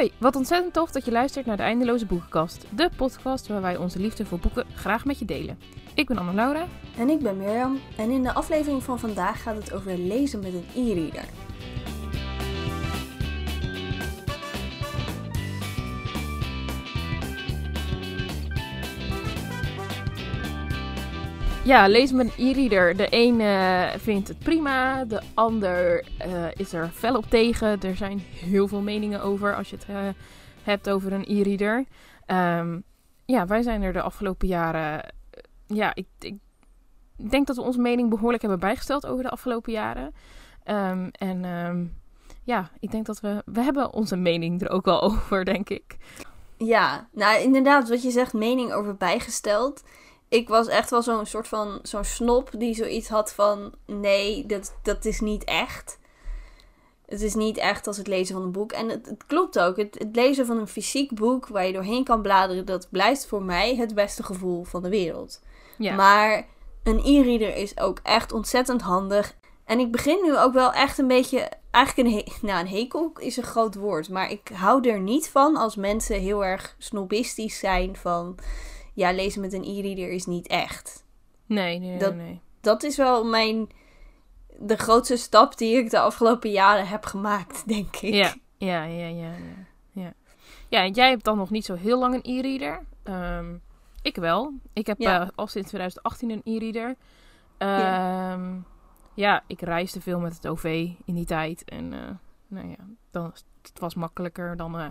Hoi, wat ontzettend tof dat je luistert naar de Eindeloze Boekenkast. De podcast waar wij onze liefde voor boeken graag met je delen. Ik ben Anne-Laura. En ik ben Mirjam. En in de aflevering van vandaag gaat het over lezen met een e-reader. Ja, met een e-reader. De een eh, vindt het prima, de ander eh, is er fel op tegen. Er zijn heel veel meningen over als je het eh, hebt over een e-reader. Ehm, ja, wij zijn er de afgelopen jaren. ja, ik, ik denk dat we onze mening behoorlijk hebben bijgesteld over de afgelopen jaren. Ehm, en ehm, ja, ik denk dat we. We hebben onze mening er ook wel over, denk ik. Ja, nou inderdaad, wat je zegt, mening over bijgesteld ik was echt wel zo'n soort van zo'n snop die zoiets had van nee, dat, dat is niet echt. Het is niet echt als het lezen van een boek. En het, het klopt ook. Het, het, lezen van een fysiek boek waar je doorheen kan bladeren, dat blijft voor mij het beste gevoel van de wereld. Ja. Maar een e-reader is ook echt ontzettend handig. En ik begin nu ook wel echt een beetje. Eigenlijk een, he nou, een hekel is een groot woord. Maar ik hou er niet van als mensen heel erg snobistisch zijn van ja, lezen met een e-reader is niet echt. Nee, nee, dat, nee. Dat is wel mijn, de grootste stap die ik de afgelopen jaren heb gemaakt, denk ik. Ja, ja, ja, ja. Ja, ja. en jij hebt dan nog niet zo heel lang een e-reader. Um, ik wel. Ik heb ja. uh, al sinds 2018 een e-reader. Um, ja. Ehm, ja, ik reisde veel met het OV in die tijd. En uh, nou ja, dan, het was makkelijker dan... Uh,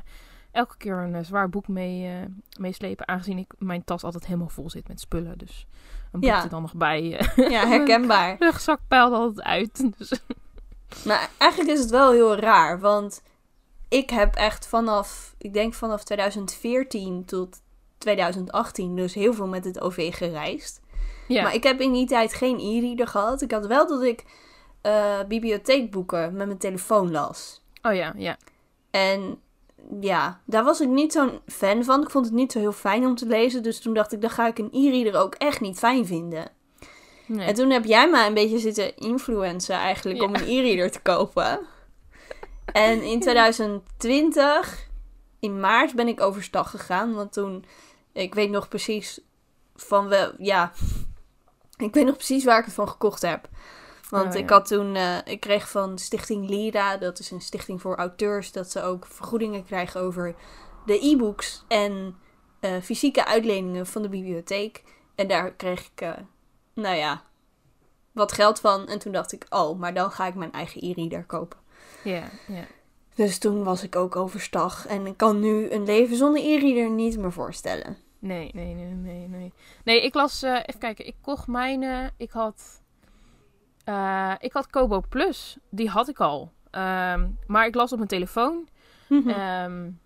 elke keer een uh, zwaar boek mee, uh, meeslepen. Aangezien ik mijn tas altijd helemaal vol zit met spullen. Dus een boek er dan nog bij. Uh, ja, herkenbaar. rugzak peilt altijd uit. Dus. Maar eigenlijk is het wel heel raar. Want ik heb echt vanaf, ik denk vanaf 2014 tot 2018 dus heel veel met het OV gereisd. Ja. Maar ik heb in die tijd geen e-reader gehad. Ik had wel dat ik bibliotheekboeken met mijn telefoon las. Oh ja, ja. En ja, daar was ik niet zo'n fan van. Ik vond het niet zo heel fijn om te lezen. Dus toen dacht ik, dan ga ik een e-reader ook echt niet fijn vinden. Nee. En toen heb jij mij een beetje zitten influencen eigenlijk om een e-reader te kopen. En in 2020, in maart, ben ik overstag gegaan. Want toen, ik weet nog precies van wel, ja, ik weet nog precies waar ik het van gekocht heb. Want oh, ik had toen, uh, ik kreeg van Stichting Lira, dat is een stichting voor auteurs, dat ze ook vergoedingen krijgen over de e-books en uh, fysieke uitleningen van de bibliotheek. En daar kreeg ik, uh, nou ja, wat geld van. En toen dacht ik, oh, maar dan ga ik mijn eigen e-reader kopen. Ja, ja. Dus toen was ik ook overstag. En ik kan nu een leven zonder e-reader niet meer voorstellen. Nee, nee, nee, nee, nee. Nee, ik las, even kijken, ik kocht mijn, ik had uh, ik had Kobo Plus. Die had ik al. Um, maar ik las op mijn telefoon. Mm -hmm. um,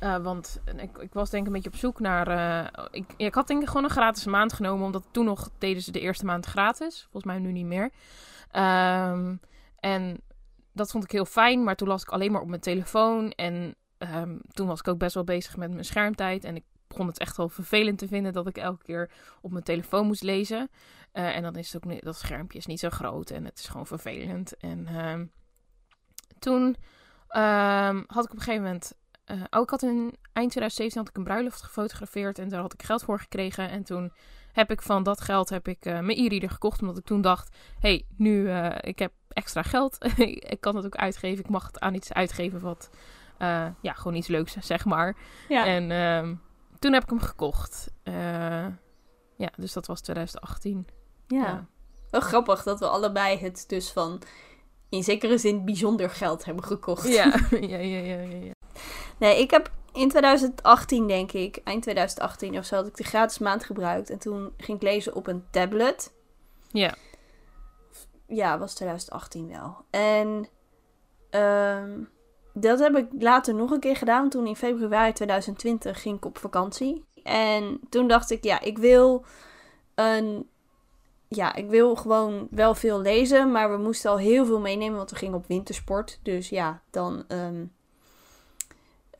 uh, want ik, ik, was denk ik een beetje op zoek naar... Uh, ik, ik had denk ik gewoon een gratis maand genomen. Omdat toen nog deden ze de eerste maand gratis. Volgens mij nu niet meer. Um, en dat vond ik heel fijn. Maar toen las ik alleen maar op mijn telefoon. En toen was ik ook best wel bezig met mijn schermtijd. En ik begon het echt wel vervelend te vinden dat ik elke keer op mijn telefoon moest lezen. Uh, en dan is het ook niet, dat schermpje is niet zo groot en het is gewoon vervelend. En uh, toen um, had ik op een gegeven moment. Uh, oh, ik had in eind 2017 had ik een bruiloft gefotografeerd en daar had ik geld voor gekregen. En toen heb ik van dat geld heb ik mijn e-reader gekocht, omdat ik toen dacht: hey, nu ik heb extra geld, ik kan het ook uitgeven. Ik mag het aan iets uitgeven wat ja gewoon iets leuks zeg maar. Ja. En um, toen heb ik hem gekocht. ja, dus dat was 2018. Ja. Wel grappig dat we allebei het dus van in zekere zin bijzonder geld hebben gekocht. Ja, ja, ja, ja, ja. Nee, ik heb in 2018 denk ik, eind 2018 of zo, had ik de gratis maand gebruikt. En toen ging ik lezen op een tablet. Ja. Ja, was 2018 wel. En um, dat heb ik later nog een keer gedaan. Toen in februari 2020 ging ik op vakantie. En toen dacht ik, ja, ik wil een ja, ik wil gewoon wel veel lezen, maar we moesten al heel veel meenemen, want we gingen op wintersport. Dus ja, dan. Um,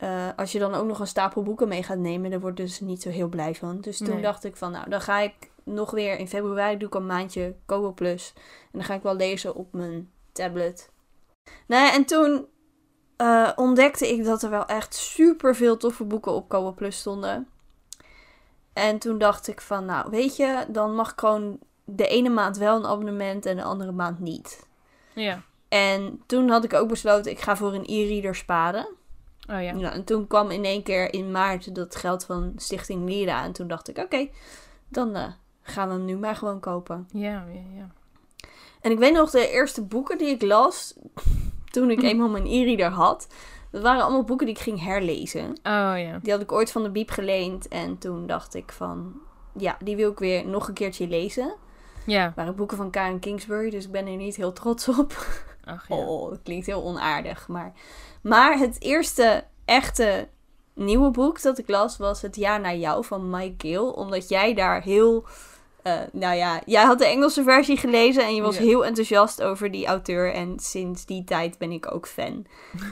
uh, als je dan ook nog een stapel boeken mee gaat nemen, dan word je dus niet zo heel blij van. Dus toen dacht ik van, nou, dan ga ik nog weer in februari doe ik een maandje Kobo Plus. En dan ga ik wel lezen op mijn tablet. Nee, en toen eh, ontdekte ik dat er wel echt super veel toffe boeken op Kobo Plus stonden. En toen dacht ik van, nou weet je, dan mag ik gewoon de ene maand wel een abonnement en de andere maand niet. Ja. En toen had ik ook besloten, ik ga voor een e-reader sparen. Oh ja. Nou, en toen kwam in één keer in maart dat geld van Stichting Lira. En toen dacht ik, oké, dan uh, gaan we hem nu maar gewoon kopen. Ja, ja, ja. En ik weet nog, de eerste boeken die ik las, toen ik eenmaal mijn e-reader had, dat waren allemaal boeken die ik ging herlezen. Oh ja. Die had ik ooit van de Biep geleend. En toen dacht ik van, ja, die wil ik weer nog een keertje lezen. Ja. Het waren boeken van Karen Kingsbury, dus ik ben er niet heel trots op. Ach ja. Oh, het klinkt heel onaardig. Maar, maar het eerste echte nieuwe boek dat ik las was Het jaar naar jou van Mike Gill. Omdat jij daar heel... eh, nou ja, jij had de Engelse versie gelezen en je was Ja. heel enthousiast over die auteur. En sinds die tijd ben ik ook fan.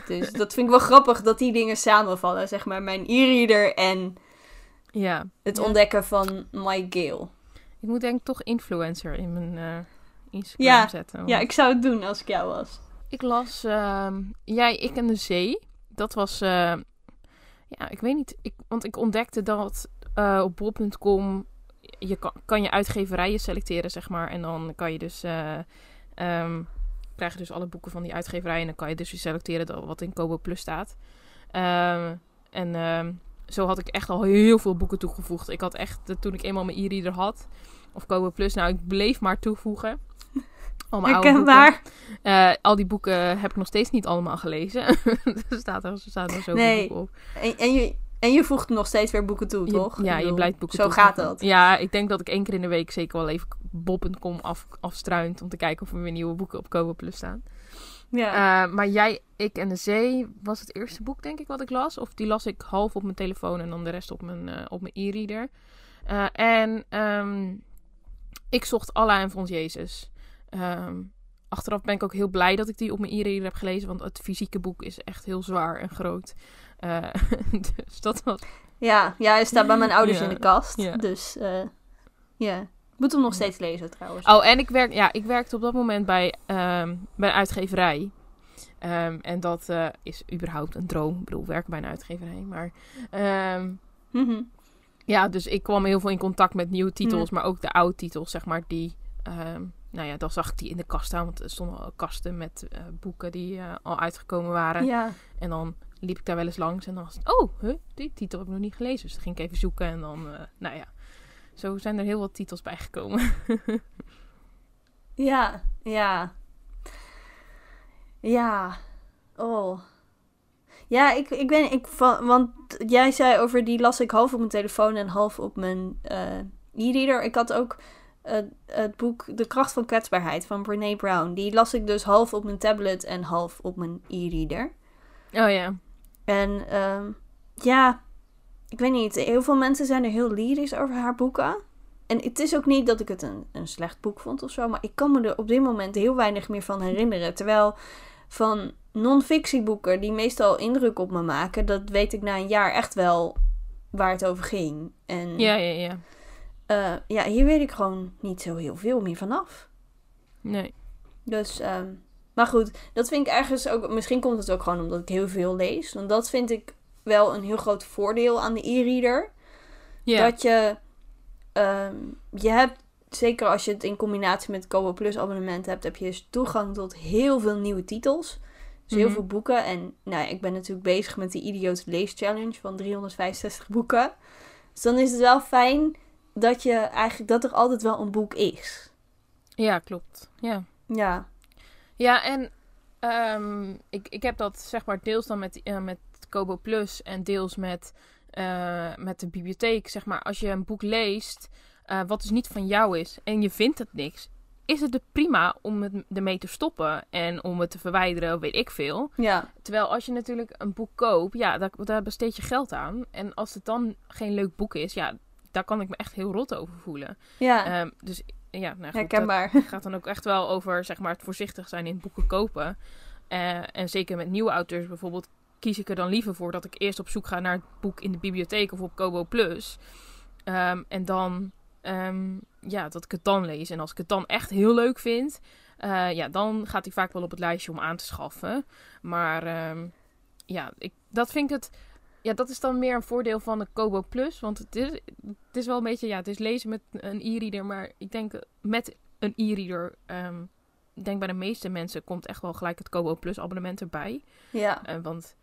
Dus dat vind ik wel grappig dat die dingen samenvallen. Zeg maar mijn e-reader en Ja. het ontdekken van Mike Gill. Ik moet denk ik toch influencer in mijn eh, Instagram Ja. zetten. Ja, ik zou het doen als ik jou was. Ik las ehm, Jij, ik en de zee. Dat was, eh, ja, ik weet niet, ik, want ik ontdekte dat eh, op bol.com je kan, kan je uitgeverijen selecteren, zeg maar. En dan kan je dus, ehm, krijg je dus alle boeken van die uitgeverij. En dan kan je dus selecteren wat in Kobo Plus staat. Ehm, en ehm, zo had ik echt al heel veel boeken toegevoegd. Ik had echt, toen ik eenmaal mijn e-reader had, of Kobo Plus, nou, ik bleef maar toevoegen. Al mijn oude boeken. Herkenbaar. Eh, al die boeken heb ik nog steeds niet allemaal gelezen. er staat er, er er zoveel Nee. boeken op. En, en, je, en je voegt nog steeds weer boeken toe, Je- toch? ja, je blijft boeken Zo toevoegen. gaat dat. Ja, ik denk dat ik één keer in de week zeker wel even bol.com af, afstruint om te kijken of er weer nieuwe boeken op Kobo Plus staan. Ja. Eh, maar Jij, Ik en de Zee was het eerste boek, denk ik, wat ik las. Of die las ik half op mijn telefoon en dan de rest op mijn, eh, op mijn e-reader. Eh, en ehm, ik zocht Allah en vond Jezus. Ehm, achteraf ben ik ook heel blij dat ik die op mijn e-reader heb gelezen, want het fysieke boek is echt heel zwaar en groot. Dus dat was... ja, ja, hij staat bij mijn ouders Ja. in de kast. Ja. Dus ja, moet hem nog steeds lezen trouwens. Oh, en ik, werk, ja, ik werkte op dat moment bij, ehm, bij een uitgeverij. Ehm, en dat eh, is überhaupt een droom. Ik bedoel, werken bij een uitgeverij. Maar ehm, Mhm. ja, dus ik kwam heel veel in contact met nieuwe titels. Maar ook de oude titels, zeg maar, die... nou ja, dan zag ik die in de kast staan. Want er stonden al kasten met eh, boeken die eh, al uitgekomen waren. Ja. En dan liep ik daar wel eens langs. En dan was het, oh, huh, die titel heb ik nog niet gelezen. Dus dan ging ik even zoeken. En dan, nou ja... Zo zijn er heel wat titels bijgekomen. Ja, ja. Ja. Oh. Ja, ik, ik ben, ik want jij zei over die las ik half op mijn telefoon en half op mijn eh, e-reader. Ik had ook eh, het boek De kracht van kwetsbaarheid van Brene Brown. Die las ik dus half op mijn tablet en half op mijn e-reader. Oh ja. En ehm, ja, ik weet niet. Heel veel mensen zijn er heel lyrisch over haar boeken. En het is ook niet dat ik het een, een slecht boek vond of zo. Maar ik kan me er op dit moment heel weinig meer van herinneren. Terwijl van non-fictieboeken die meestal indruk op me maken... dat weet ik na een jaar echt wel waar het over ging. En Ja, ja, ja. eh, ja, hier weet ik gewoon niet zo heel veel meer vanaf. Nee. Dus, ehm, maar goed, dat vind ik ergens ook. Misschien komt het ook gewoon omdat ik heel veel lees. Want dat vind ik wel een heel groot voordeel aan de e-reader. Ja. Dat je. ehm, je hebt, zeker als je het in combinatie met het Kobo Plus abonnement hebt, heb je dus toegang tot heel veel nieuwe titels. Dus heel Mhm. veel boeken. En nou, ja, ik ben natuurlijk bezig met die idiote lees challenge van 365 boeken. Dus dan is het wel fijn dat je eigenlijk dat er altijd wel een boek is. Ja, klopt. Ja. Ja. Ja, en ehm, ik, ik heb dat zeg maar deels dan met, eh, met Kobo Plus en deels met, eh, met de bibliotheek. Zeg maar, als je een boek leest eh, wat dus niet van jou is en je vindt het niks, is het er prima om het ermee te stoppen en om het te verwijderen, weet ik veel. Ja. Terwijl als je natuurlijk een boek koopt, ja, daar, daar besteed je geld aan. En als het dan geen leuk boek is, ja, daar kan ik me echt heel rot over voelen. Ja. Ehm, dus ja, nou goed, Herkenbaar. het gaat dan ook echt wel over zeg maar, het voorzichtig zijn in boeken kopen. Eh, en zeker met nieuwe auteurs bijvoorbeeld kies ik er dan liever voor dat ik eerst op zoek ga naar het boek in de bibliotheek of op Kobo Plus. Ehm, en dan, ehm, ja, dat ik het dan lees. En als ik het dan echt heel leuk vind, eh, ja, dan gaat hij vaak wel op het lijstje om aan te schaffen. Maar ehm, ja, ik, dat vind ik het... Ja, dat is dan meer een voordeel van de Kobo Plus. Want het is, het is wel een beetje... Ja, het is lezen met een e-reader. Maar ik denk met een e-reader... ik denk bij de meeste mensen komt echt wel gelijk het Kobo Plus abonnement erbij. Ja. Eh, want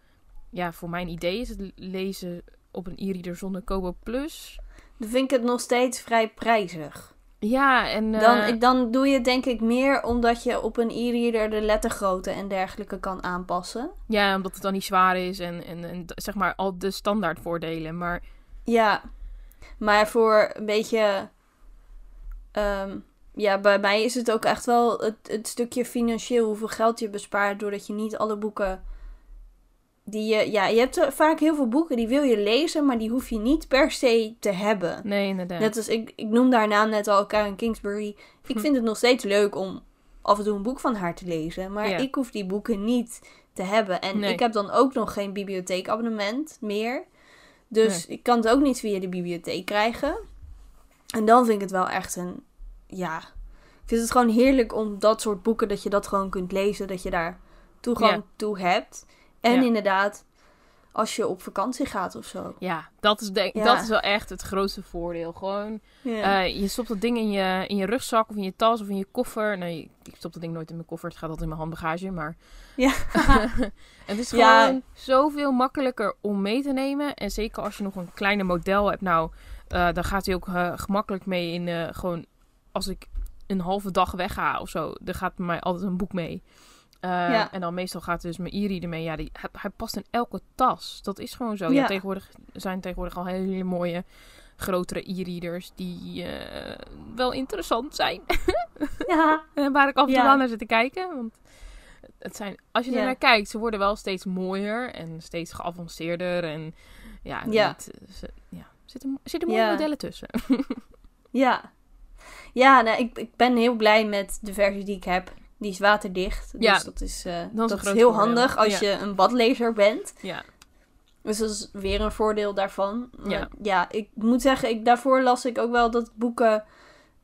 ja, voor mijn idee is het lezen op een e-reader zonder Kobo Plus. Dan vind ik het nog steeds vrij prijzig. Ja, en... eh, Dan, dan doe je het denk ik meer omdat je op een e-reader de lettergrootte en dergelijke kan aanpassen. Ja, omdat het dan niet zwaar is en, en, en zeg maar al de standaard voordelen. Maar Ja, maar voor een beetje. ehm, ja, bij mij is het ook echt wel het, het stukje financieel, hoeveel geld je bespaart doordat je niet alle boeken. Die je, ja, je hebt vaak heel veel boeken die wil je lezen, maar die hoef je niet per se te hebben. nee, inderdaad. Net als ik, ik noemde haar naam net al, Karen Kingsbury. Ik Hm. vind het nog steeds leuk om af en toe een boek van haar te lezen. Maar Ja. ik hoef die boeken niet te hebben. En Nee. ik heb dan ook nog geen bibliotheekabonnement meer. Dus ik kan het ook niet via de bibliotheek krijgen. En dan vind ik het wel echt een... Ja, ik vind het gewoon heerlijk om dat soort boeken... dat je dat gewoon kunt lezen. Dat je daar toegang Ja. toe hebt. En Ja. inderdaad, als je op vakantie gaat of zo. Ja, dat is, denk, Ja. dat is wel echt het grootste voordeel. Gewoon, Ja. eh, je stopt dat ding in je, in je rugzak of in je tas of in je koffer. Nee, ik stop dat ding nooit in mijn koffer. Het gaat altijd in mijn handbagage, maar... Ja. het is gewoon zoveel makkelijker om mee te nemen. En zeker als je nog een kleiner model hebt. Nou, eh, dan gaat hij ook eh, gemakkelijk mee in... gewoon, als ik een halve dag wegga of zo... dan gaat bij mij altijd een boek mee. Eh, Ja. En dan meestal gaat dus mijn e-reader mee. Ja, die, hij, hij past in elke tas. Dat is gewoon zo. Ja. Ja. tegenwoordig zijn tegenwoordig al hele mooie grotere e-readers die eh, wel interessant zijn. ja. Waar ik af en toe Ja. naar zit te kijken. Want het zijn, als je er Ja. naar kijkt, ze worden wel steeds mooier en steeds geavanceerder. En ja, Ja. niet, ze, ja er zitten, er zitten mooie Ja. modellen tussen. Ja. Ja, nou, ik, ik ben heel blij met de versie die ik heb. Die is waterdicht. Dus Ja, dat is, eh, dat is, heel voordeel. handig als Ja. je een badlezer bent. ja, Dus dat is weer een voordeel daarvan. Maar Ja. ja, ik moet zeggen, ik, daarvoor las ik ook wel dat boeken...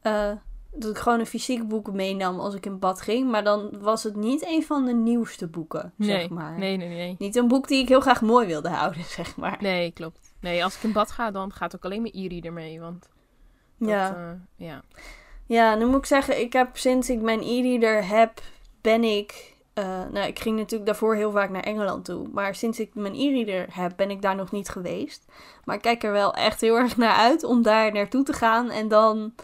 eh, dat ik gewoon een fysiek boek meenam als ik in bad ging. Maar dan was het niet een van de nieuwste boeken, nee, zeg maar. nee, nee, nee. Niet een boek die ik heel graag mooi wilde houden, zeg maar. Nee, klopt. Nee, als ik in bad ga, dan gaat ook alleen mijn e-reader mee. Want dat, ja. eh, ja. Ja, nu moet ik zeggen, ik heb sinds ik mijn e-reader heb, ben ik... eh, nou, ik ging natuurlijk daarvoor heel vaak naar Engeland toe. Maar sinds ik mijn e-reader heb, ben ik daar nog niet geweest. Maar ik kijk er wel echt heel erg naar uit om daar naartoe te gaan. En dan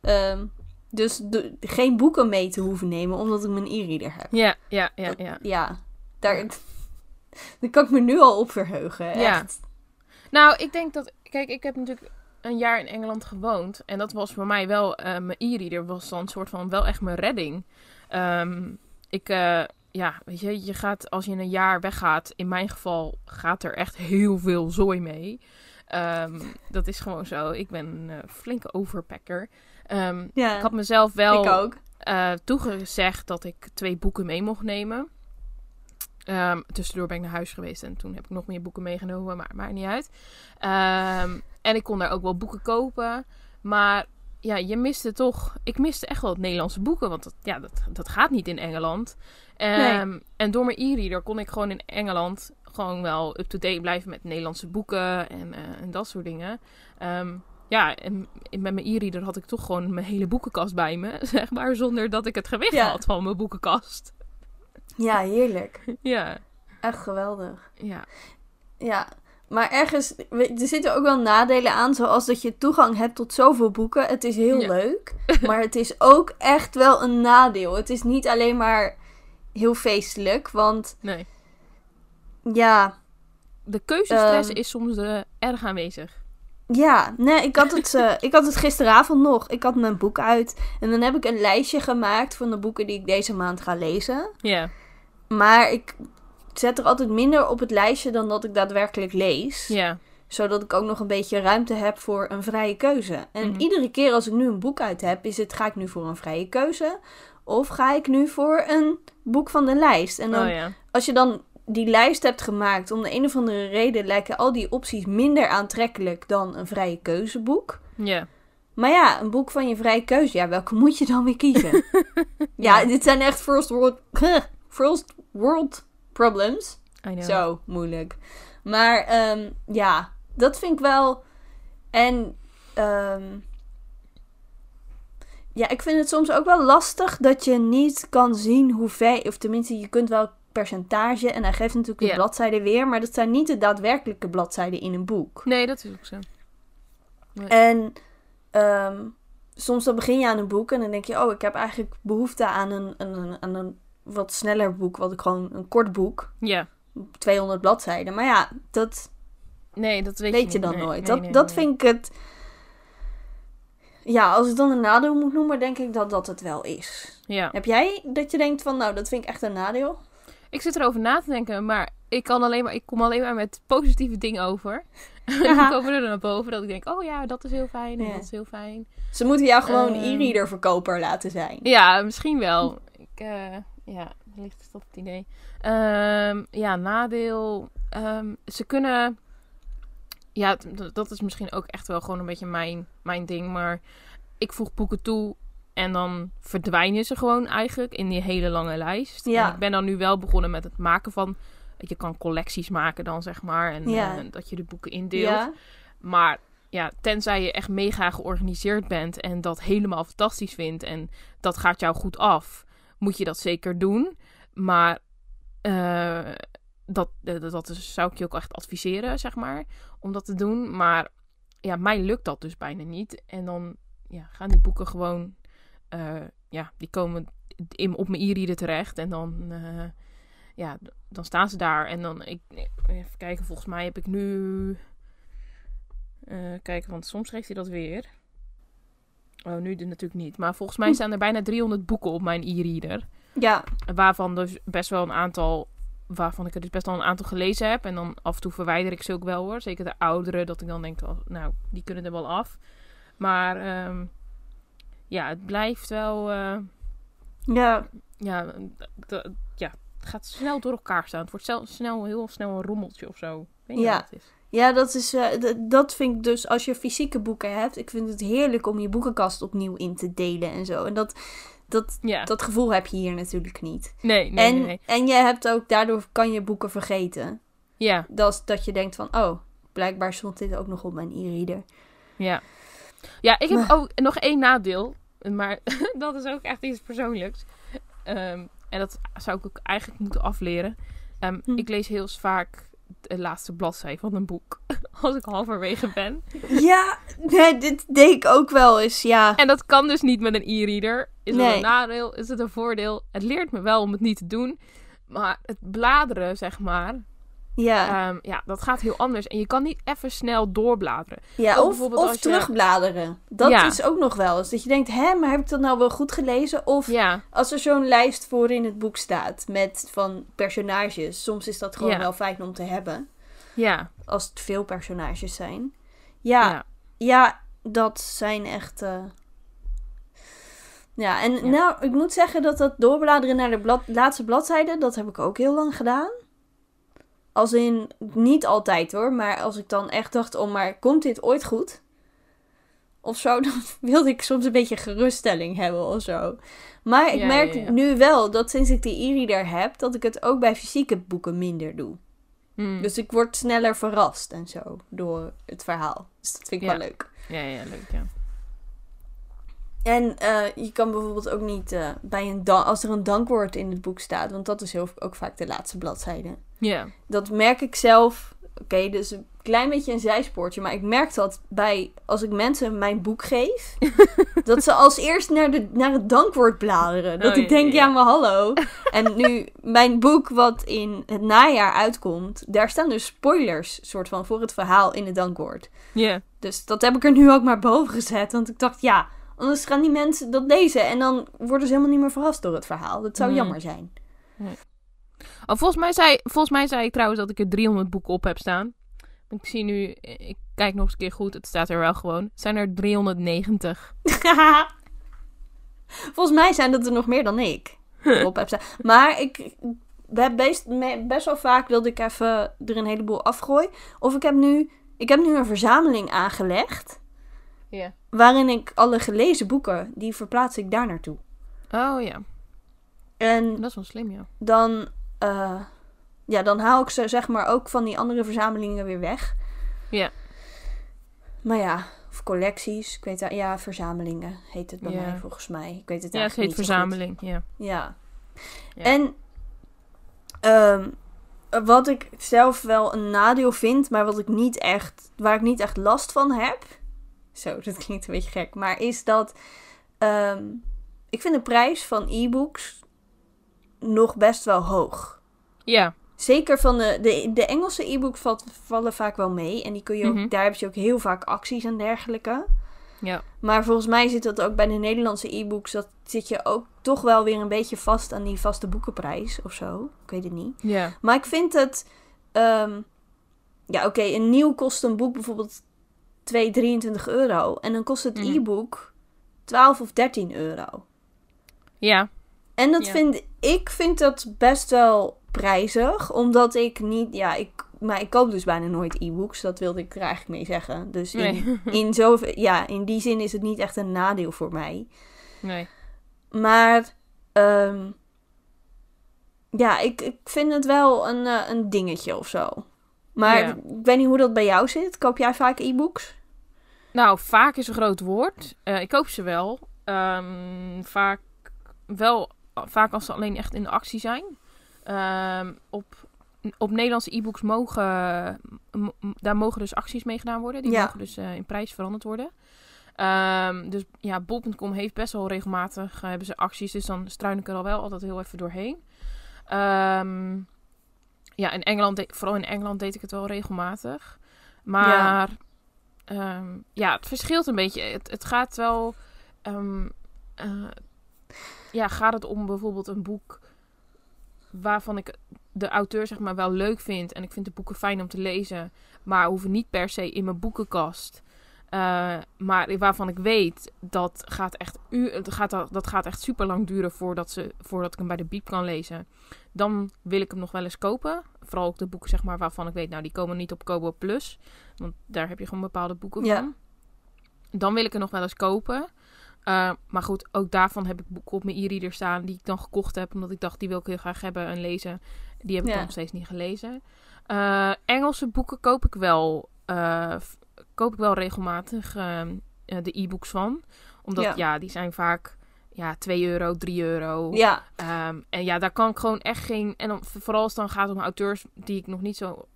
ehm, dus de- geen boeken mee te hoeven nemen, omdat ik mijn e-reader heb. Ja, ja, ja, Dat- ja. Ja, daar, daar kan ik me nu al op verheugen. Ja. Echt. Nou, ik denk dat... Kijk, ik heb natuurlijk een jaar in Engeland gewoond. En dat was voor mij wel... eh, mijn e-reader was dan een soort van wel echt mijn redding. Ehm, ik... eh, ja, weet je, je gaat als je een jaar weggaat, in mijn geval gaat er echt heel veel zooi mee. Ehm, dat is gewoon zo. Ik ben een eh, flinke overpacker. Ehm, Ja, ik had mezelf wel ook. toegezegd dat ik twee boeken mee mocht nemen. Tussendoor ben ik naar huis geweest en toen heb ik nog meer boeken meegenomen, maar maakt niet uit. En ik kon daar ook wel boeken kopen. Maar ja, je miste toch. Ik miste echt wel het Nederlandse boeken, want dat, ja, dat, dat gaat niet in Engeland. Ehm, En door mijn e-reader kon ik gewoon in Engeland gewoon wel up-to-date blijven met Nederlandse boeken en, eh, en dat soort dingen. Ehm, ja, en met mijn e-reader had ik toch gewoon mijn hele boekenkast bij me, zeg maar, zonder dat ik het gewicht Ja. had van mijn boekenkast. Ja, heerlijk. Ja, Echt geweldig. ja, Ja, maar ergens, er zitten ook wel nadelen aan, zoals dat je toegang hebt tot zoveel boeken. Het is heel Ja. leuk, maar het is ook echt wel een nadeel. Het is niet alleen maar heel feestelijk, want nee. ja, De keuzestress Ehm. is soms eh, erg aanwezig. ja, nee, ik had, het, eh, ik had het gisteravond nog. Ik had mijn boek uit en dan heb ik een lijstje gemaakt van de boeken die ik deze maand ga lezen. Ja, Maar ik zet er altijd minder op het lijstje dan dat ik daadwerkelijk lees. ja, Zodat ik ook nog een beetje ruimte heb voor een vrije keuze. En Mhm. iedere keer als ik nu een boek uit heb, is het: ga ik nu voor een vrije keuze? Of ga ik nu voor een boek van de lijst? En dan, oh ja. als je dan die lijst hebt gemaakt, om de een of andere reden lijken al die opties minder aantrekkelijk dan een vrije keuzeboek. Ja, Maar ja, een boek van je vrije keuze, ja, welke moet je dan weer kiezen? ja, dit zijn echt first world, first world problems. Zo moeilijk. Maar ehm, ja, dat vind ik wel. En um, ja, ik vind het soms ook wel lastig dat je niet kan zien hoeveel, of tenminste, je kunt wel percentage en hij geeft natuurlijk de bladzijden weer, maar dat zijn niet de daadwerkelijke bladzijden in een boek. Nee, dat is ook zo. En um, soms dan begin je aan een boek en dan denk je, oh, ik heb eigenlijk behoefte aan een, een, aan een wat sneller boek, wat ik gewoon een kort boek. Ja. 200 bladzijden. Maar ja, dat. Nee, dat weet, weet je, dan nooit. dat, dat vind ik het. Ja, als ik dan een nadeel moet noemen, denk ik dat dat het wel is. Ja. Heb jij dat je denkt van, nou, dat vind ik echt een nadeel? Ik zit erover na te denken, maar ik, kan alleen maar, ik kom alleen maar met positieve dingen over. ik kom er naar boven dat ik denk, oh ja, dat is heel fijn en dat is heel fijn. Ze moeten jou gewoon uh, e-reader verkoper laten zijn. Ja, misschien wel. Uh, ja, ligt tot het idee. Um, ja, nadeel. Um, ze kunnen. Ja, dat is misschien ook echt wel gewoon een beetje mijn, mijn ding. Maar ik voeg boeken toe en dan verdwijnen ze gewoon eigenlijk in die hele lange lijst. Ja. En ik ben dan nu wel begonnen met het maken van... Je kan collecties maken dan, zeg maar. En ja. uh, dat je de boeken indeelt. Ja. Maar ja, tenzij je echt mega georganiseerd bent... en dat helemaal fantastisch vindt... en dat gaat jou goed af... moet je dat zeker doen. Maar uh, dat, dat is, zou ik je ook echt adviseren, zeg maar. Om dat te doen. Maar ja, mij lukt dat dus bijna niet. En dan ja, gaan die boeken gewoon uh, ja, die komen op mijn e-reader terecht. En dan, ja, dan staan ze daar. En dan, ik, even kijken, volgens mij heb ik nu... Uh, kijken, want soms geeft hij dat weer. Oh, nu natuurlijk niet. Maar volgens mij staan er bijna 300 boeken op mijn e-reader. Ja. Waarvan dus best wel een aantal... Waarvan ik er dus best wel een aantal gelezen heb. En dan af en toe verwijder ik ze ook wel hoor. Zeker de oudere. Dat ik dan denk, oh, nou, die kunnen er wel af. Maar... Um, ja, het blijft wel. Uh, ja. Ja, ja, het gaat snel door elkaar staan. Het wordt snel, snel heel snel een rommeltje of zo. Weet niet ja. wat het is. Ja, dat, is, uh, dat vind ik dus als je fysieke boeken hebt. Ik vind het heerlijk om je boekenkast opnieuw in te delen en zo. En dat, dat, ja. dat gevoel heb je hier natuurlijk niet. Nee, nee, en, nee, En je hebt ook, daardoor kan je boeken vergeten. Ja. Dat, dat je denkt van, oh, blijkbaar stond dit ook nog op mijn e-reader. Ja. Ja, ik heb ook nog één nadeel. Maar dat is ook echt iets persoonlijks. Um, en dat zou ik ook eigenlijk moeten afleren. Um, hm. Ik lees heel vaak de laatste bladzij van een boek. Als ik halverwege ben. Ja, nee, dit deed ik ook wel eens, ja. En dat kan dus niet met een e-reader. Is het een nadeel? Is het een voordeel? Het leert me wel om het niet te doen. Maar het bladeren, zeg maar, ja. Um, ja, dat gaat heel anders. En je kan niet even snel doorbladeren. Ja, of, of terugbladeren. Dat is ook nog wel eens. Dat je denkt, hè, maar heb ik dat nou wel goed gelezen? Of ja. als er zo'n lijst voor in het boek staat met van personages. Soms is dat gewoon wel fijn om te hebben. Ja. Als het veel personages zijn. Ja, ja. dat zijn echt... Uh... Ja, en nou, ik moet zeggen dat dat doorbladeren naar de blad, laatste bladzijde, dat heb ik ook heel lang gedaan. Als in, niet altijd hoor, maar als ik dan echt dacht, oh maar komt dit ooit goed? Of zo, dan wilde ik soms een beetje geruststelling hebben of zo. Maar ik merk nu wel dat sinds ik die e-reader heb, dat ik het ook bij fysieke boeken minder doe. Hmm. Dus ik word sneller verrast en zo door het verhaal. Dus dat vind ik wel leuk. Ja, ja, leuk, ja. En uh, je kan bijvoorbeeld ook niet uh, bij een als er een dankwoord in het boek staat, want dat is heel, ook vaak de laatste bladzijde. Ja. Dat merk ik zelf. Oké, dus een klein beetje een zijspoortje, maar ik merk dat bij als ik mensen mijn boek geef, dat ze als eerst naar, de, naar het dankwoord bladeren. Dat oh, ik denk, ja, maar hallo. en nu mijn boek wat in het najaar uitkomt, daar staan dus spoilers soort van voor het verhaal in het dankwoord. Ja. Dus dat heb ik er nu ook maar boven gezet, want ik dacht, ja Anders gaan die mensen dat lezen en dan worden ze helemaal niet meer verrast door het verhaal. Dat zou jammer zijn. Nee. Oh, volgens, mij zei, volgens mij zei ik trouwens dat ik er 300 boeken op heb staan. Ik zie nu, ik kijk nog eens een keer goed, het staat er wel gewoon. Het zijn er 390. volgens mij zijn dat er nog meer dan ik op heb staan. Maar ik heb best, best wel vaak wilde ik even er een heleboel afgooien. Of ik heb nu, ik heb nu een verzameling aangelegd. Ja. Waarin ik alle gelezen boeken, die verplaats ik daar naartoe. Oh ja. En dat is wel slim, ja. Dan, uh, ja, dan haal ik ze zeg maar ook van die andere verzamelingen weer weg. Ja. Maar ja, of collecties. Ik weet het, ja, verzamelingen heet het bij Ja. mij volgens mij. Ik weet het Ja, het heet niet verzameling. Ja. Ja. Ja. En ehm, wat ik zelf wel een nadeel vind, maar wat ik niet echt, waar ik niet echt last van heb. Zo, dat klinkt een beetje gek. Maar is dat ehm, ik vind de prijs van e-books nog best wel hoog. Ja. Zeker van de, de, de Engelse e-books valt, vallen vaak wel mee. En die kun je ook, Mhm. daar heb je ook heel vaak acties en dergelijke. Ja. Maar volgens mij zit dat ook bij de Nederlandse e-books. Dat zit je ook toch wel weer een beetje vast aan die vaste boekenprijs of zo. Ik weet het niet. Ja. Maar ik vind het. ehm, ja, oké, een nieuw kost een boek bijvoorbeeld 2, 23 euro. En dan kost het Mhm. e-book 12 of 13 euro. Ja. En dat Ja. vind ik vind dat best wel prijzig. Omdat ik niet. Ja, ik. Maar ik koop dus bijna nooit e-books. Dat wilde ik er eigenlijk mee zeggen. Dus in, Nee. in, zo, ja, in die zin is het niet echt een nadeel voor mij. nee. Maar ehm, ja, ik, ik vind het wel een, eh, een dingetje of zo. Maar Ja. ik weet niet hoe dat bij jou zit. Koop jij vaak e-books? Nou, vaak is een groot woord. Eh, ik koop ze wel. Ehm, vaak wel, vaak als ze alleen echt in de actie zijn. Ehm, op, op Nederlandse e-books mogen, daar mogen dus acties mee gedaan worden. Die Ja. mogen dus eh, in prijs veranderd worden. Ehm, dus ja, bol.com heeft best wel regelmatig eh, hebben ze acties. Dus dan struin ik er al wel altijd heel even doorheen. Ja, in Engeland, de- vooral in Engeland deed ik het wel regelmatig. Maar Ehm, ja, het verschilt een beetje. Het, het gaat wel. ehm, eh, ja, gaat het om bijvoorbeeld een boek waarvan ik de auteur zeg maar wel leuk vind en ik vind de boeken fijn om te lezen, maar hoeven niet per se in mijn boekenkast. Eh, maar waarvan ik weet dat gaat echt, u, het gaat, dat gaat echt super lang duren voordat, ze, voordat ik hem bij de biep kan lezen. Dan wil ik hem nog wel eens kopen. Vooral ook de boeken zeg maar, waarvan ik weet, nou die komen niet op Kobo Plus. Want daar heb je gewoon bepaalde boeken Ja. van. Dan wil ik er nog wel eens kopen. Uh, maar goed, ook daarvan heb ik boeken op mijn e-reader staan die ik dan gekocht heb. Omdat ik dacht, die wil ik heel graag hebben en lezen. Die heb ik Ja. dan nog steeds niet gelezen. Uh, Engelse boeken koop ik wel, koop ik wel regelmatig uh, de e-books van. Omdat Ja. ja. die zijn vaak ja, 2 euro, 3 euro. Ja, Um, en ja, daar kan ik gewoon echt geen... En dan, vooral als het dan gaat om auteurs die ik nog niet zo...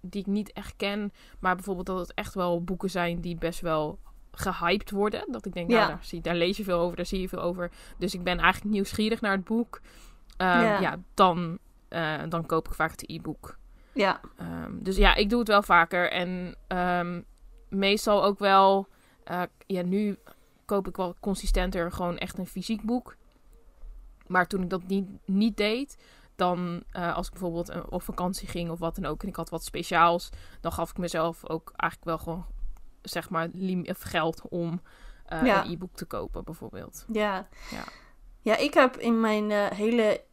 Die ik niet echt ken. Maar bijvoorbeeld dat het echt wel boeken zijn die best wel gehyped worden. Dat ik denk, Ja. nou, daar, zie, daar lees je veel over, daar zie je veel over. Dus ik ben eigenlijk nieuwsgierig naar het boek. Um, Ja. ja. dan, uh, dan koop ik vaak het e-book. ja, Um, dus ja, ik doe het wel vaker. En um, meestal ook wel... Uh, ja, nu koop ik wel consistenter gewoon echt een fysiek boek. Maar toen ik dat niet, niet deed, dan uh, als ik bijvoorbeeld uh, op vakantie ging of wat dan ook en ik had wat speciaals, dan gaf ik mezelf ook eigenlijk wel gewoon zeg maar of geld om uh, Ja. een e-book te kopen bijvoorbeeld. ja. Ja. Ja, ik heb in mijn eh, hele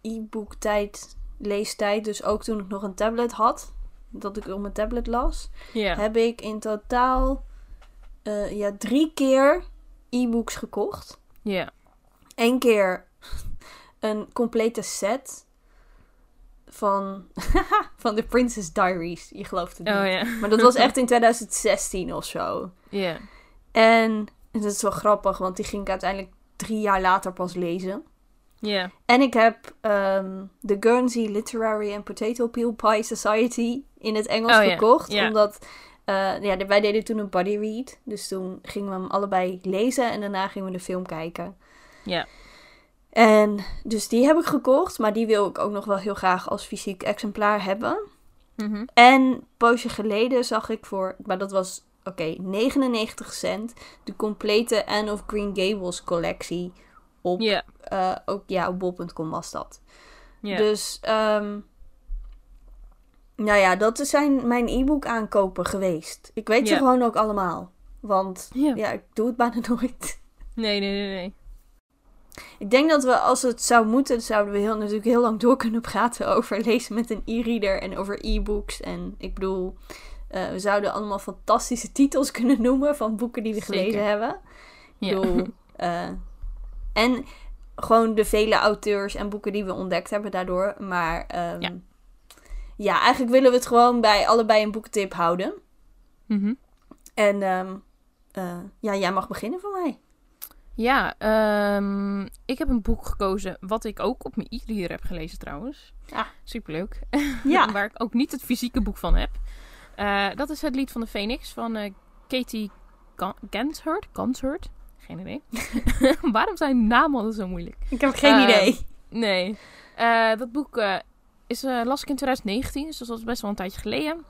e-book tijd, leestijd, dus ook toen ik nog een tablet had, dat ik op mijn tablet las, heb ik in totaal eh, ja, drie keer e-books gekocht. Ja. Eén keer een complete set van, van The Princess Diaries. Je gelooft het niet. Oh ja. Maar dat was echt in 2016 of zo. Ja. En dat is wel grappig, want die ging ik uiteindelijk drie jaar later pas lezen. Ja. En ik heb ehm de Guernsey Literary and Potato Peel Pie Society in het Engels Oh gekocht. ja. Omdat eh, ja, wij deden toen een buddy read. Dus toen gingen we hem allebei lezen en daarna gingen we de film kijken. Ja. En dus die heb ik gekocht, maar die wil ik ook nog wel heel graag als fysiek exemplaar hebben. Mhm. En een poosje geleden zag ik voor, maar dat was oké, 99 cent, de complete Anne of Green Gables collectie op, Ja. eh, ook ja, op bol.com was dat. Dus, ehm, nou ja, dat zijn mijn e-book aankopen geweest. Ik weet ze gewoon ook allemaal, want Ja. ik doe het bijna nooit. Nee, nee, nee, nee. Ik denk dat we, als het zou moeten, zouden we heel, natuurlijk heel lang door kunnen praten over lezen met een e-reader en over e-books. En ik bedoel, eh, we zouden allemaal fantastische titels kunnen noemen van boeken die we Zeker. gelezen hebben. Ik Ja. bedoel, eh, en gewoon de vele auteurs en boeken die we ontdekt hebben daardoor. Maar ehm, Ja. ja, eigenlijk willen we het gewoon bij allebei een boekentip houden. Mhm. En ehm, eh, ja, jij mag beginnen voor mij. Ja, ehm, ik heb een boek gekozen wat ik ook op mijn e-reader heb gelezen trouwens. Ah. Superleuk. Ja. Waar ik ook niet het fysieke boek van heb. Eh, dat is het lied van de Phoenix van eh, Katie. Ganshurt? Geen idee. Waarom zijn namen altijd zo moeilijk? Ik heb geen Eh, idee. Nee. Eh, dat boek eh, is, eh, las ik in 2019, dus dat was best wel een tijdje geleden.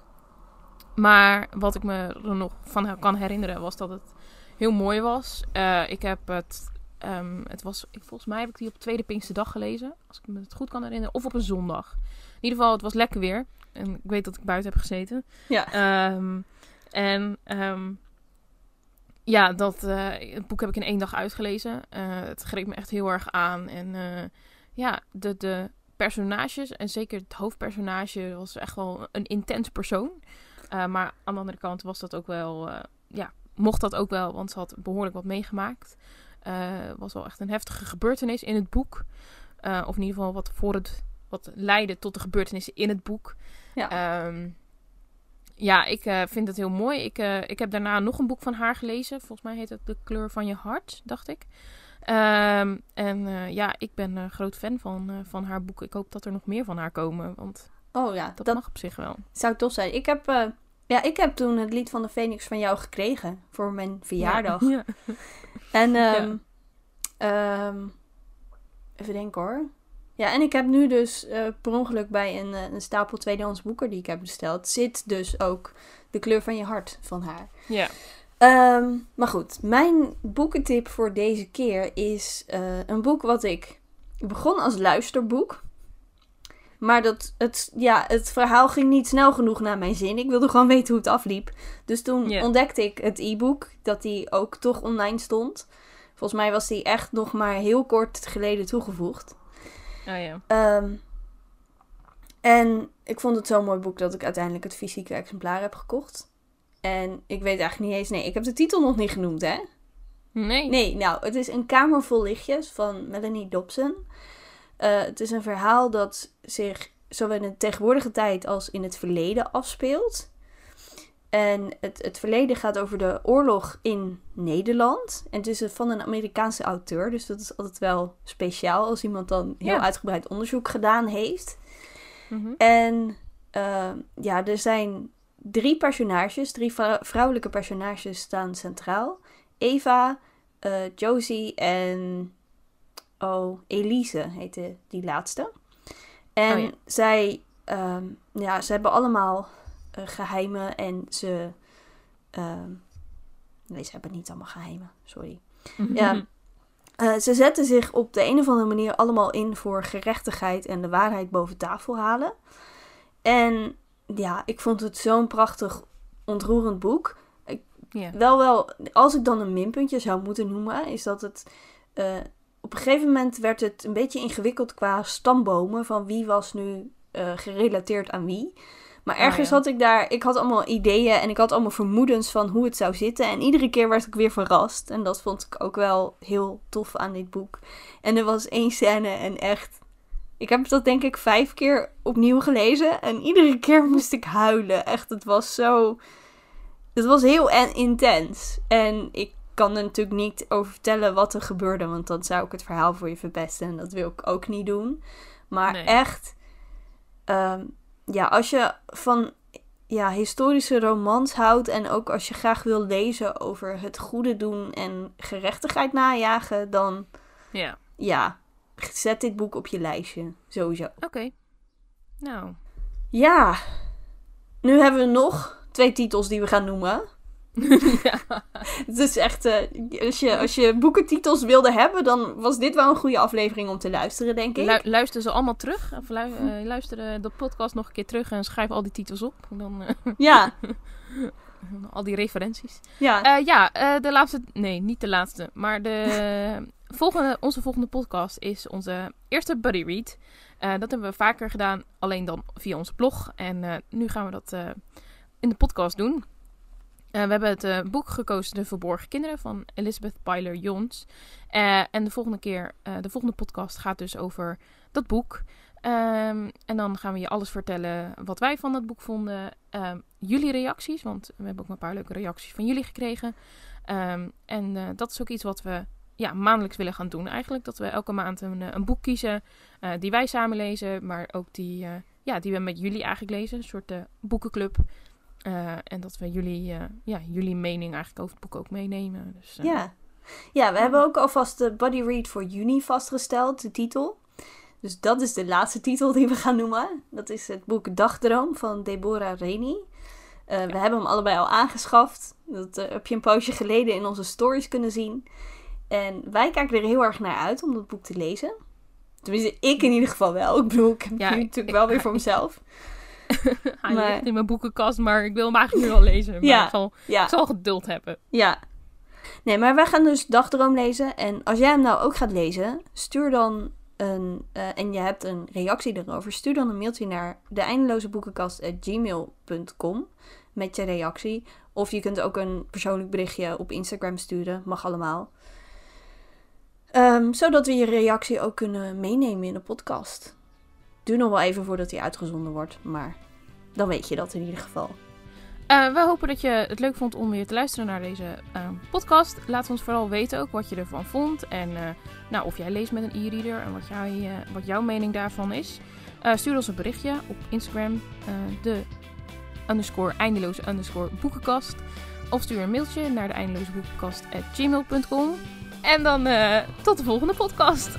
Maar wat ik me er nog van kan herinneren was dat het heel mooi was. Ik heb het, ehm, het was, ik, volgens mij heb ik die op tweede Pinksterdag gelezen, als ik me het goed kan herinneren, of op een zondag. In ieder geval, het was lekker weer. En ik weet dat ik buiten heb gezeten. Ja. Ehm, en ehm, ja, dat, eh, het boek heb ik in één dag uitgelezen. Eh, het greep me echt heel erg aan. En eh, ja, de, de personages, en zeker het hoofdpersonage, was echt wel een intens persoon. Maar aan de andere kant was dat ook wel, ja, mocht dat ook wel, want ze had behoorlijk wat meegemaakt. Het was wel echt een heftige gebeurtenis in het boek. Of in ieder geval wat voor het, wat leidde tot de gebeurtenissen in het boek. Ja. Ehm, ja, ik eh, vind het heel mooi. Ik, eh, ik heb daarna nog een boek van haar gelezen. Volgens mij heet het De kleur van je hart, dacht ik. Ehm, en eh, ja, ik ben een groot fan van, van haar boeken. Ik hoop dat er nog meer van haar komen, want Oh ja, dat, dat, mag op zich wel. zou tof zijn. Ik heb, ja, ik heb toen het lied van de Phoenix van jou gekregen voor mijn verjaardag. Ja. En ehm, ehm, even denken hoor. Ja, en ik heb nu dus eh, per ongeluk bij een, eh, een stapel tweedehands boeken die ik heb besteld, zit dus ook de kleur van je hart van haar. ja. Ehm, maar goed, mijn boekentip voor deze keer is eh, een boek wat ik begon als luisterboek. Maar dat, het, ja, het verhaal ging niet snel genoeg naar mijn zin. Ik wilde gewoon weten hoe het afliep. Dus toen ontdekte ik het e-book, dat die ook toch online stond. Volgens mij was die echt nog maar heel kort geleden toegevoegd. Oh ja. Ehm, en ik vond het zo'n mooi boek dat ik uiteindelijk het fysieke exemplaar heb gekocht. En ik weet eigenlijk niet eens... Nee, ik heb de titel nog niet genoemd, hè? Nee. Nee, nou, het is Een Kamer Vol Lichtjes van Melanie Dobson. Eh, het is een verhaal dat zich zowel in de tegenwoordige tijd als in het verleden afspeelt. En het, het verleden gaat over de oorlog in Nederland. En het is van een Amerikaanse auteur, dus dat is altijd wel speciaal als iemand dan heel Ja. uitgebreid onderzoek gedaan heeft. Mhm. En ehm, ja, er zijn drie personages, drie vrou- vrouwelijke personages staan centraal. Eva, eh, Josie en oh, Elise heette die laatste. En Oh ja. zij, ehm, ja, ze hebben allemaal eh, geheimen en ze... ehm, nee, ze hebben niet allemaal geheimen, sorry. Ja. Eh, ze zetten zich op de een of andere manier allemaal in voor gerechtigheid en de waarheid boven tafel halen. En ja, ik vond het zo'n prachtig, ontroerend boek. ja. Wel, wel, als ik dan een minpuntje zou moeten noemen, is dat het. eh, op een gegeven moment werd het een beetje ingewikkeld qua stambomen. Van wie was nu gerelateerd aan wie. Maar Oh, ergens ja. had ik daar. Ik had allemaal ideeën en ik had allemaal vermoedens van hoe het zou zitten. En iedere keer werd ik weer verrast. En dat vond ik ook wel heel tof aan dit boek. En er was één scène en echt. Ik heb dat denk ik vijf keer opnieuw gelezen. En iedere keer moest ik huilen. Echt, het was zo. Het was heel en intens. En ik kan er natuurlijk niet over vertellen wat er gebeurde. Want dan zou ik het verhaal voor je verpesten. En dat wil ik ook niet doen. Maar Nee. echt. ehm, ja, als je van ja, historische romans houdt. En ook als je graag wil lezen over het goede doen en gerechtigheid najagen. Dan Ja. ja, zet dit boek op je lijstje. Sowieso. Oké. Nou. Ja, nu hebben we nog twee titels die we gaan noemen. ja. Het is echt, eh, als, je, als je boekentitels wilde hebben, dan was dit wel een goede aflevering om te luisteren, denk ik. Lu- luister ze allemaal terug. Of lu- eh, luister de, podcast nog een keer terug en schrijf al die titels op. Dan eh, Ja, al die referenties. ja. Ja, de laatste. Nee, niet de laatste. Maar de volgende, onze volgende podcast is onze eerste buddy read. Dat hebben we vaker gedaan, alleen dan via onze blog. En nu gaan we dat in de podcast doen. Eh, we hebben het eh, boek gekozen De Verborgen Kinderen van Elizabeth Byler Jons. Eh, en de volgende keer, de volgende podcast gaat dus over dat boek. Ehm, en dan gaan we je alles vertellen wat wij van het boek vonden. Ehm, jullie reacties, want we hebben ook een paar leuke reacties van jullie gekregen. Ehm, en dat is ook iets wat we ja, maandelijks willen gaan doen eigenlijk. Dat we elke maand een, een boek kiezen die wij samen lezen, maar ook die, ja, die we met jullie eigenlijk lezen. Een soort boekenclub. En dat we jullie, ja, jullie mening eigenlijk over het boek ook meenemen. Dus, ja. ja, we hebben ook alvast de Body Read voor juni vastgesteld, de titel. Dus dat is de laatste titel die we gaan noemen. Dat is het boek Dagdroom van Deborah Reni. We hebben hem allebei al aangeschaft. Dat heb je een poosje geleden in onze stories kunnen zien. En wij kijken er heel erg naar uit om dat boek te lezen. Tenminste, ik in ieder geval wel. Ik bedoel, ik heb ja, natuurlijk ik, wel weer voor mezelf. Hij maar... ligt in mijn boekenkast, maar ik wil hem eigenlijk nu al lezen. Maar ja, ik, zal, ja. ik zal geduld hebben. Ja. Nee, maar wij gaan dus Dagdroom lezen. En als jij hem nou ook gaat lezen, stuur dan een, uh, en je hebt een reactie erover, stuur dan een mailtje naar de eindeloze boekenkast.gmail.com met je reactie. Of je kunt ook een persoonlijk berichtje op Instagram sturen, mag allemaal. Um, zodat we je reactie ook kunnen meenemen in de podcast. Doe nog wel even voordat hij uitgezonden wordt, maar dan weet je dat in ieder geval. Uh, we hopen dat je het leuk vond om weer te luisteren naar deze uh, podcast. Laat ons vooral weten ook wat je ervan vond. En uh, nou, of jij leest met een e-reader en wat, jij, wat jouw mening daarvan is. stuur ons een berichtje op Instagram. de underscore eindeloze underscore boekenkast. Of stuur een mailtje naar de eindeloze boekenkast at gmail.com. En dan tot de volgende podcast.